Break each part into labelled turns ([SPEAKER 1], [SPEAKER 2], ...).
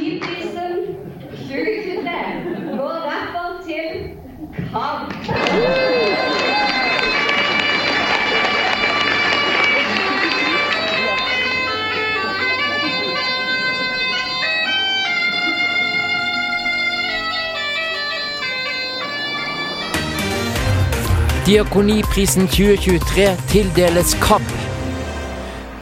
[SPEAKER 1] Diakoniprisen 2023 går derfor til KAB.
[SPEAKER 2] Diakoniprisen 2023 tildeles KAB.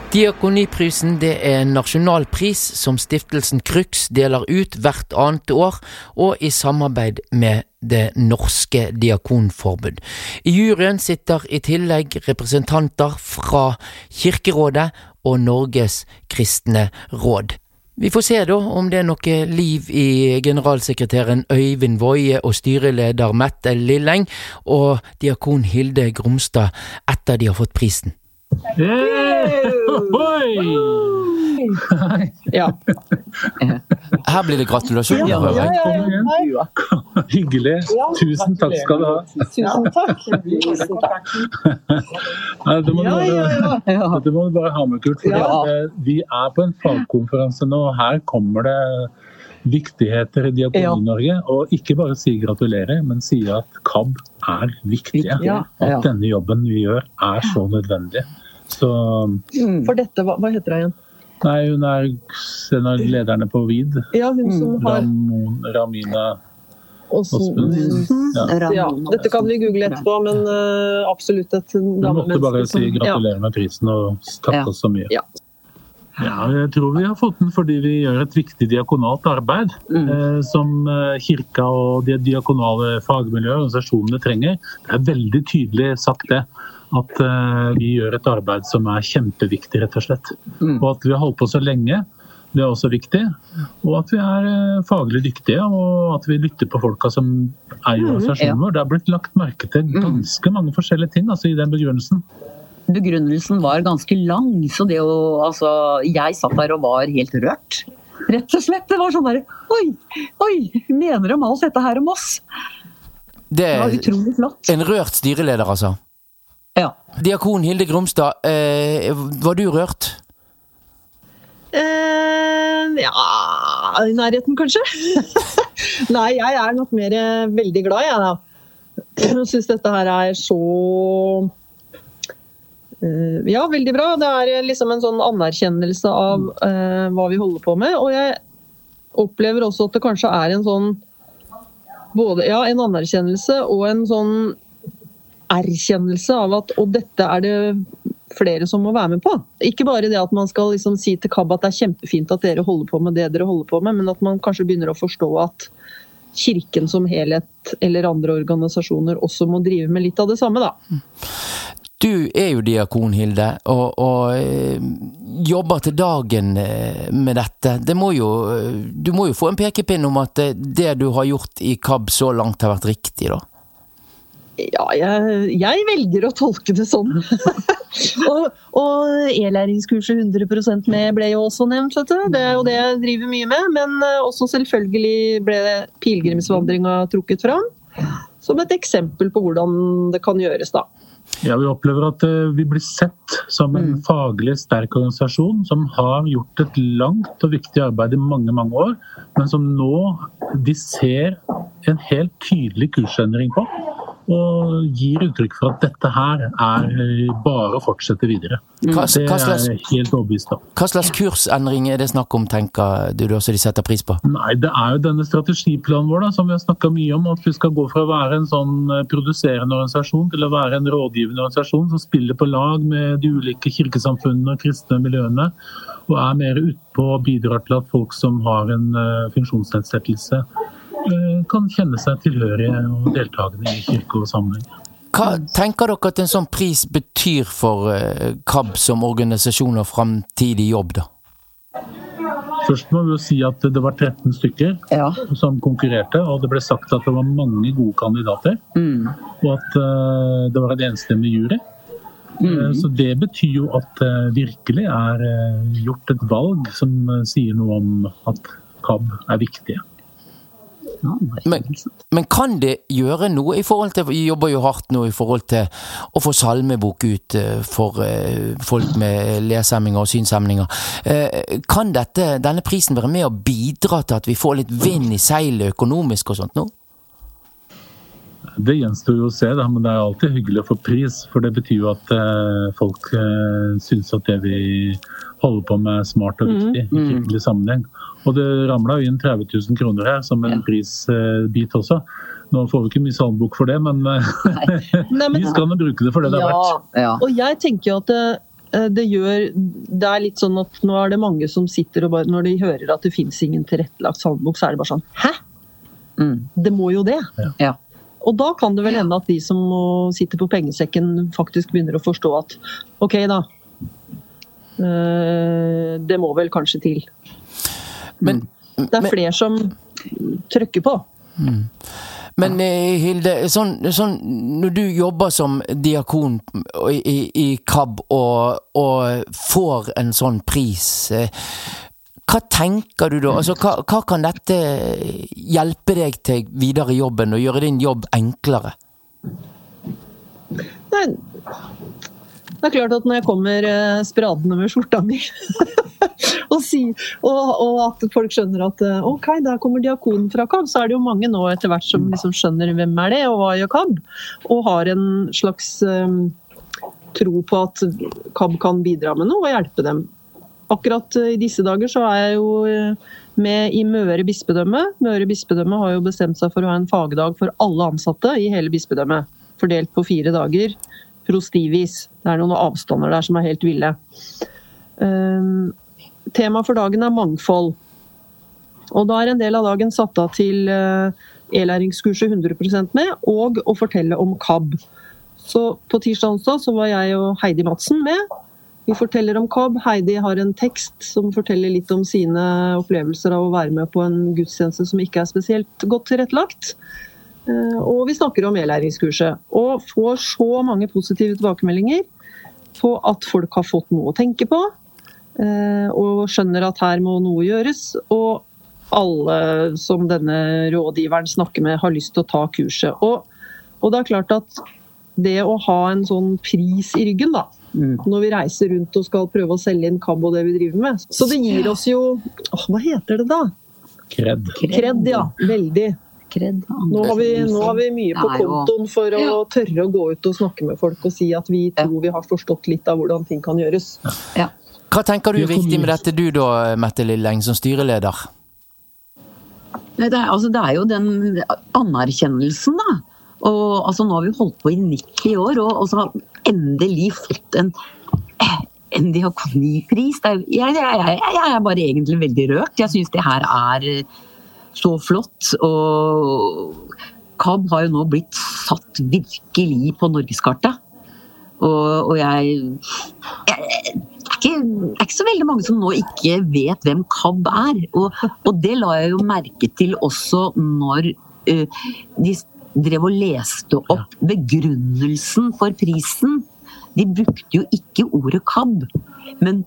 [SPEAKER 2] Diakoniprisen det er en nasjonalpris som stiftelsen Crux deler ut hvert annet år, og i samarbeid med Det norske diakonforbund. I juryen sitter i tillegg representanter fra Kirkerådet og Norges kristne råd. Vi får se da om det er noe liv i generalsekretæren Øyvind Woie og styreleder Mette Lilleng og diakon Hilde Gromstad etter de har fått prisen.
[SPEAKER 3] Ja.
[SPEAKER 2] Her blir det gratulasjoner.
[SPEAKER 3] Ja,
[SPEAKER 2] hører jeg.
[SPEAKER 4] Hyggelig. Tusen takk skal du ha.
[SPEAKER 3] Tusen takk. Tusen takk.
[SPEAKER 4] Nei, Det må du bare, ha med, Kurt. For
[SPEAKER 3] Ja.
[SPEAKER 4] vi er på en fagkonferanse nå, her kommer det viktigheter i Diakoni-Norge. Og ikke bare si gratulerer, men si at KAB er viktige. At denne jobben vi gjør er så nødvendig. Så
[SPEAKER 3] For dette, hva, hva heter hun igjen?
[SPEAKER 4] nei, hun er en av lederne på VID.
[SPEAKER 3] Ja, hun som har
[SPEAKER 4] Ramon, Ramina Åsmund. Ja.
[SPEAKER 3] ja, Dette kan vi google etterpå, men uh, absolutt et
[SPEAKER 4] Du måtte bare si gratulerer med prisen og takke
[SPEAKER 5] Ja.
[SPEAKER 4] oss så mye.
[SPEAKER 3] Ja.
[SPEAKER 4] Ja, jeg tror vi har fått den fordi vi gjør et viktig diakonalt arbeid
[SPEAKER 5] Mm.
[SPEAKER 4] eh, som eh, kirka og de diakonale fagmiljøene og organisasjonene trenger. Det er veldig tydelig sagt det. At eh, vi gjør et arbeid som er kjempeviktig, rett og slett.
[SPEAKER 5] Mm.
[SPEAKER 4] Og at vi har holdt på så lenge, det er også viktig. Og at vi er eh, faglig dyktige, og at vi lytter på folka som er i organisasjonen vår. Det er blitt lagt merke til ganske mange forskjellige ting altså, i den begrunnelsen.
[SPEAKER 5] Begrunnelsen var ganske lang, så det å Altså, jeg satt der og var helt rørt. Rett og slett. Det var sånn derre Oi, oi! Mener de alt dette her om oss?
[SPEAKER 2] Det
[SPEAKER 5] Det var utrolig flott.
[SPEAKER 2] en rørt styreleder, altså.
[SPEAKER 5] Ja.
[SPEAKER 2] Diakon Hilde Gromstad, eh, var du rørt?
[SPEAKER 3] Eh, ja I nærheten, kanskje? Nei, jeg er nok mer eh, veldig glad, jeg, da. Jeg syns dette her er så Ja, veldig bra. Det er eh, liksom en sånn anerkjennelse av uh, hva vi holder på med. Og jeg opplever også at det kanskje er en sånn både ja, en anerkjennelse og en sånn erkjennelse av at og dette er det flere som må være med på. Ikke bare det at man skal liksom si til KAB at det er kjempefint at dere holder på med det dere holder på med, men at man kanskje begynner å forstå at Kirken som helhet eller andre organisasjoner også må drive med litt av det samme, da.
[SPEAKER 2] Du er jo diakon, Hilde, og, og eh, jobber til dagen eh, med dette. Det må jo, eh, du må jo få en pekepinn om at det du har gjort i KAB så langt har vært riktig, da?
[SPEAKER 3] Ja, jeg, jeg velger å tolke det sånn. og og e-læringskurset 100% med ble jo også nevnt, vet du. Det er jo det jeg driver mye med. Men også selvfølgelig ble pilegrimsvandringa trukket fram. Som et eksempel på hvordan det kan gjøres, da.
[SPEAKER 4] Ja, Vi opplever at eh, vi blir sett som en
[SPEAKER 3] Mm.
[SPEAKER 4] faglig sterk organisasjon som har gjort et langt og viktig arbeid i mange mange år, men som nå de ser en helt tydelig kursendring på. Og gir uttrykk for at dette her er eh, bare å fortsette videre.
[SPEAKER 2] Hva,
[SPEAKER 4] Det er jeg helt overbevist om.
[SPEAKER 2] hva slags kursendring er det snakk om, tenker du også de setter pris på?
[SPEAKER 4] Nei, Det er jo denne strategiplanen vår da, som vi har snakka mye om. At vi skal gå fra å være en sånn eh, produserende organisasjon til å være en rådgivende organisasjon som spiller på lag med de ulike kirkesamfunnene og kristne miljøene. Og er mer utpå og bidrar til at folk som har en eh, funksjonsnedsettelse, kan kjenne seg tilhørige og deltakende i kirke og sammenheng.
[SPEAKER 2] Hva tenker dere at en sånn pris betyr for eh, KAB som organisasjon og framtidig jobb, da?
[SPEAKER 4] Først må vi jo si at det var 13 stykker
[SPEAKER 5] Ja.
[SPEAKER 4] som konkurrerte, og det ble sagt at det var mange gode kandidater.
[SPEAKER 5] Mm.
[SPEAKER 4] Og at eh, det var en enstemmig jury. Eh, Så det betyr jo at det virkelig er eh, gjort et valg som eh, sier noe om at KAB er viktige.
[SPEAKER 2] Men, men kan det gjøre noe i forhold til Vi jobber jo hardt nå i forhold til å få salmebok ut eh, for eh, folk med leshemminger og synshemninger. Eh, Kan dette, denne prisen være med å bidra til at vi får litt vind i seilet økonomisk og sånt nå?
[SPEAKER 4] Det gjenstår jo å se, da, men det er alltid hyggelig å få pris. For det betyr jo at eh, folk eh, syns at det vi holder på med er smart og viktig i kirkelig sammenheng. Og det ramla jo inn 30 000 kroner her som en prisbit også. Nå får vi ikke mye salmbok for det, men eh,
[SPEAKER 3] Nei, men,
[SPEAKER 4] vi skal nå bruke det for det det er verdt.
[SPEAKER 5] Ja.
[SPEAKER 3] og jeg tenker jo at det, eh, det gjør Det er litt sånn at nå er det mange som sitter og bare Når de hører at det fins ingen tilrettelagt salmbok, så er det bare sånn Hæ?
[SPEAKER 5] Mm.
[SPEAKER 3] Det må jo det.
[SPEAKER 5] ja.
[SPEAKER 3] Og da kan det vel hende at de som sitter på pengesekken, faktisk begynner å forstå at OK, da. eh, Det må vel kanskje til.
[SPEAKER 2] Men,
[SPEAKER 3] Det er flere som trykker på.
[SPEAKER 2] men eh, Hilde, sånn, sånn, når du jobber som diakon i, i, i KAB og, og får en sånn pris, eh, hva tenker du da? Altså, hva, hva kan dette hjelpe deg til videre i jobben og gjøre din jobb enklere?
[SPEAKER 3] Nei, det er klart at når jeg kommer eh, spradende med skjorta mi og, si, og, og at folk skjønner at eh, OK, der kommer diakonen fra KAB, så er det jo mange nå etter hvert som liksom skjønner hvem er det, og hva gjør KAB? Og har en slags um, tro på at KAB kan bidra med noe og hjelpe dem. Akkurat i disse dager så er jeg jo med i Møre bispedømme. Møre bispedømme har jo bestemt seg for å ha en fagdag for alle ansatte i hele bispedømmet. Fordelt på fire dager prostivis. Det er noen avstander der som er helt ville. Um, Temaet for dagen er mangfold. Og da er en del av dagen satt av til uh, e-læringskurset 100 med, og å fortelle om KAB. Så på tirsdag onsdag så var jeg og Heidi Madsen med. Vi forteller om KAB. Heidi har en tekst som forteller litt om sine opplevelser av å være med på en gudstjeneste som ikke er spesielt godt tilrettelagt. Eh, Og vi snakker om e-læringskurset. Og får så mange positive tilbakemeldinger på at folk har fått noe å tenke på. eh, Og skjønner at her må noe gjøres. Og alle som denne rådgiveren snakker med, har lyst til å ta kurset. Og, og det er klart at det å ha en sånn pris i ryggen, da.
[SPEAKER 5] Mm.
[SPEAKER 3] Når vi reiser rundt og skal prøve å selge inn KAB og det vi driver med. Så det gir oss jo åh, Hva heter det da?
[SPEAKER 4] Kred.
[SPEAKER 3] Kred, ja. Veldig.
[SPEAKER 5] Kred.
[SPEAKER 3] Nå har, vi, nå har vi mye på
[SPEAKER 5] er jo-
[SPEAKER 3] kontoen for å
[SPEAKER 5] Ja.
[SPEAKER 3] tørre å gå ut og snakke med folk og si at vi tror vi har forstått litt av hvordan ting kan gjøres.
[SPEAKER 5] Ja.
[SPEAKER 2] Hva tenker du er viktig med dette du da, Mette Lilleng, som styreleder?
[SPEAKER 5] Nei, det, er, altså, det er jo den anerkjennelsen, da. Og altså, nå har vi holdt på i 90 år, og, og så har endelig fått en, en diakonipris. Det er, jeg, jeg, jeg, jeg er bare egentlig veldig rørt. Jeg syns det her er så flott. Og KAB har jo nå blitt satt virkelig på norgeskartet. Og, og jeg, jeg det er, ikke, det er ikke så veldig mange som nå ikke vet hvem KAB er. Og, og det la jeg jo merke til også når uh, de drev og leste opp begrunnelsen for prisen. De brukte jo ikke ordet KAB, men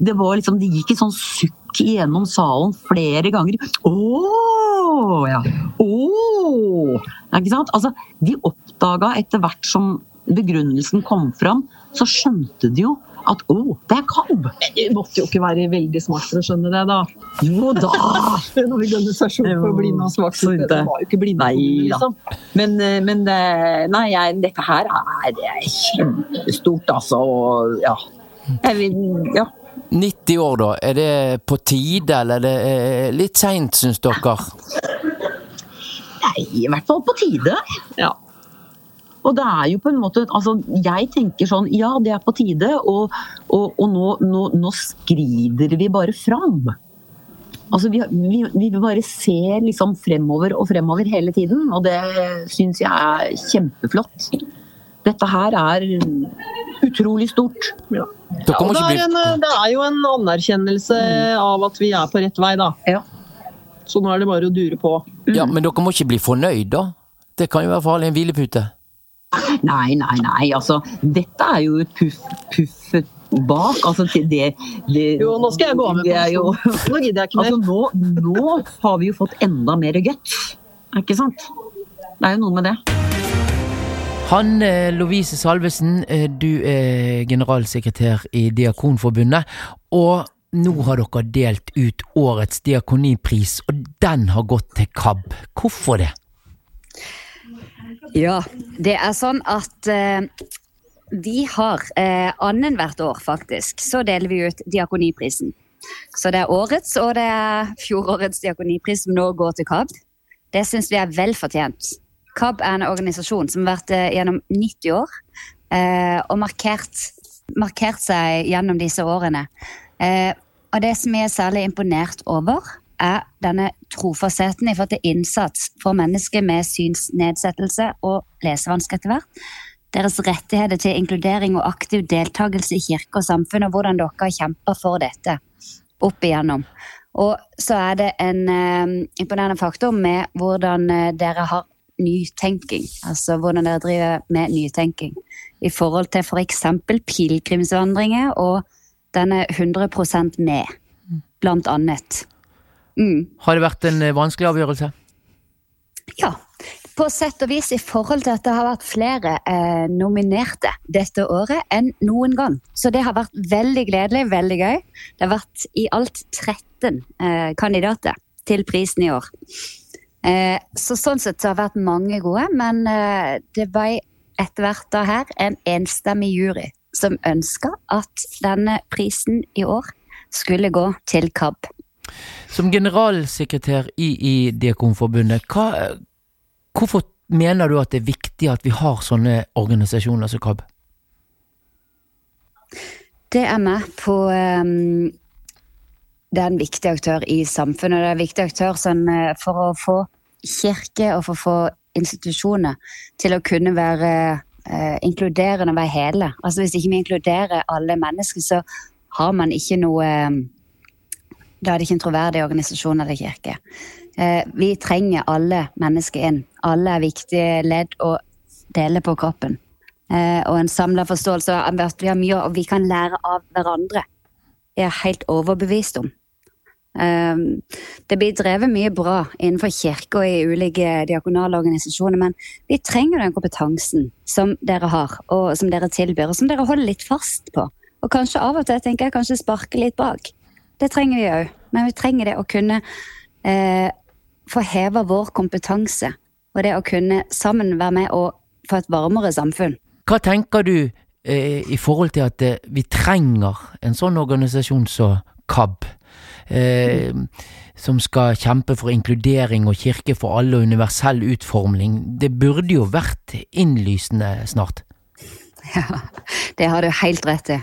[SPEAKER 5] det var liksom, de gikk i sånn sukk gjennom salen flere ganger. Ååå! ja! Å! Ikke sant? Altså, de oppdaga etter hvert som begrunnelsen kom fram, så skjønte de jo at å, det er kalv.
[SPEAKER 3] Men du måtte jo ikke være veldig smart for å skjønne det, da.
[SPEAKER 5] Jo da!
[SPEAKER 3] En organisasjon for blinde og svaksynte. Det var jo ikke blinde,
[SPEAKER 5] Nei
[SPEAKER 3] liksom.
[SPEAKER 5] Men, eh, men det- nei, jeg, dette her er, det er kjempestort, altså. Og ja. Jeg vil, ja.
[SPEAKER 2] 90 år, da. Er det på tide, eller er det eh, litt seint, syns dere?
[SPEAKER 5] Nei, i hvert fall på tide.
[SPEAKER 3] Ja.
[SPEAKER 5] Og det er jo på en måte altså Jeg tenker sånn Ja, det er på tide, og, og, og nå, nå, nå skrider vi bare fram. Altså, vi, vi, vi bare ser liksom fremover og fremover hele tiden, og det syns jeg er kjempeflott. Dette her er utrolig stort.
[SPEAKER 3] Ja.
[SPEAKER 2] Ja,
[SPEAKER 3] Og det, er en, det er jo en anerkjennelse av at vi er på rett vei, da.
[SPEAKER 5] Ja.
[SPEAKER 3] Så nå er det bare å dure på.
[SPEAKER 2] Ja, men dere må ikke bli fornøyd, da? Det kan jo være farlig, en hvilepute.
[SPEAKER 5] Nei, nei, nei. Altså, dette er jo et puff, puff bak. Altså, det, det
[SPEAKER 3] Jo, nå skal jeg gå av med
[SPEAKER 5] det er jo.
[SPEAKER 3] Nå gidder jeg ikke mer.
[SPEAKER 5] altså, nå, nå har vi jo fått enda mer guts. Ikke sant? Det er jo noe med det.
[SPEAKER 2] Hanne Lovise Salvesen, eh, du er generalsekretær i Diakonforbundet. Og nå har dere delt ut årets diakonipris, og den har gått til KAB. Hvorfor det?
[SPEAKER 6] Ja, det er sånn at eh, vi har eh, annethvert år, faktisk, så deler vi ut Diakoniprisen. Så det er årets og det er fjorårets diakonipris som nå går til KAB. Det syns vi er vel fortjent. KAB er en organisasjon som har vært eh, gjennom 90 år eh, og markert, markert, seg gjennom disse årene. Eh, og det som jeg er særlig imponert over, er denne trofastheten i forhold til innsats for mennesker med synsnedsettelse og lesevansker etter hvert. Deres rettigheter til inkludering og aktiv deltakelse i kirke og samfunn, og hvordan dere har kjempa for dette opp igjennom. Og så er det en eh, imponerende faktor med hvordan dere har nytenking. Altså hvordan dere driver med nytenking i forhold til f.eks. For pilegrimsvandringer og denne 100 med, blant annet.
[SPEAKER 2] Mm. Har det vært en eh, vanskelig avgjørelse?
[SPEAKER 6] Ja, på sett og vis i forhold til at det har vært flere eh, nominerte dette året enn noen gang. Så det har vært veldig gledelig, veldig gøy. Det har vært i alt 13 eh, kandidater til prisen i år. Eh, så sånn sett så har det vært mange gode, men eh, det ble etter hvert da her en enstemmig jury som ønska at denne prisen i år skulle gå til KAB.
[SPEAKER 2] Som generalsekretær i, i Diakonforbundet, hva, hvorfor mener du at det er viktig at vi har sånne organisasjoner som KAB?
[SPEAKER 6] Det er med på um, Det er en viktig aktør i samfunnet. Det er en viktig aktør sånn, for å få kirke og for å få institusjoner til å kunne være eh, inkluderende og være hele. Altså Hvis ikke vi inkluderer alle mennesker, så har man ikke noe um, da er det ikke en troverdig organisasjon eller kirke. Eh, vi trenger alle mennesker inn. Alle er viktige ledd å dele på kroppen. Eh, og en samla forståelse av at vi har mye og vi kan lære av hverandre. Det er helt overbevist om. Eh, det blir drevet mye bra innenfor kirke og i ulike diakonale organisasjoner, men vi trenger den kompetansen som dere har, og som dere tilbyr, og som dere holder litt fast på. Og kanskje av og til tenker jeg kanskje sparke litt bak. Det trenger vi òg. Men vi trenger det å kunne eh, få heva vår kompetanse. Og det å kunne sammen være med og få et varmere samfunn.
[SPEAKER 2] Hva tenker du eh, i forhold til at eh, vi trenger en sånn organisasjon som KAB? Eh, som skal kjempe for inkludering og kirke for alle og universell utforming. Det burde jo vært innlysende snart.
[SPEAKER 6] Ja, det har du helt rett i.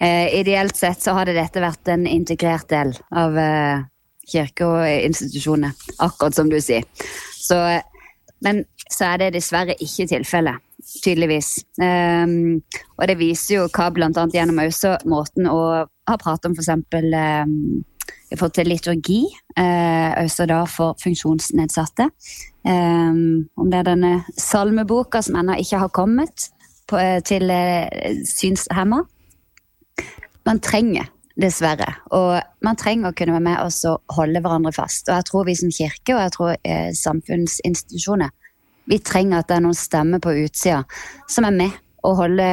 [SPEAKER 6] Eh, ideelt sett så hadde dette vært en integrert del av eh, kirke og institusjoner, akkurat som du sier. Så, men så er det dessverre ikke tilfellet, tydeligvis. Um, og det viser jo hva bl.a. gjennom også måten å ha pratet om f.eks. Um, i forhold til liturgi, eh, også da for funksjonsnedsatte. Eh, om det er denne salmeboka som ennå ikke har kommet på, uh, til eh, synshemma man trenger, dessverre. Og man trenger å kunne være med oss og holde hverandre fast. Og jeg tror vi som kirke og jeg tror eh, samfunnsinstitusjoner vi trenger at det er noen stemmer på utsida som er med og holde,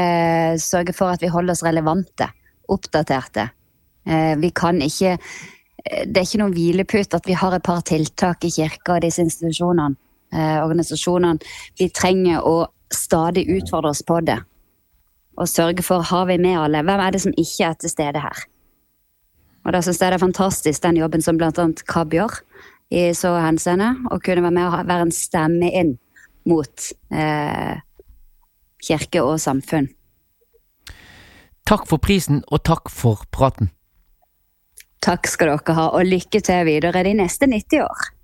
[SPEAKER 6] sørge for at vi holder oss relevante, oppdaterte. Eh, vi kan ikke eh, Det er ikke noen hvilepute at vi har et par tiltak i kirka og disse institusjonene, eh, organisasjonene. Vi trenger å stadig utfordre oss på det og sørge for har vi med alle. Hvem er det som ikke er til stede her? Og da syns jeg det er fantastisk den jobben som bl.a. KAB gjør i så henseende. Å kunne være med og være en stemme inn mot eh, kirke og samfunn.
[SPEAKER 2] Takk for prisen, og takk for praten.
[SPEAKER 6] Takk skal dere ha, og lykke til videre de neste 90 år.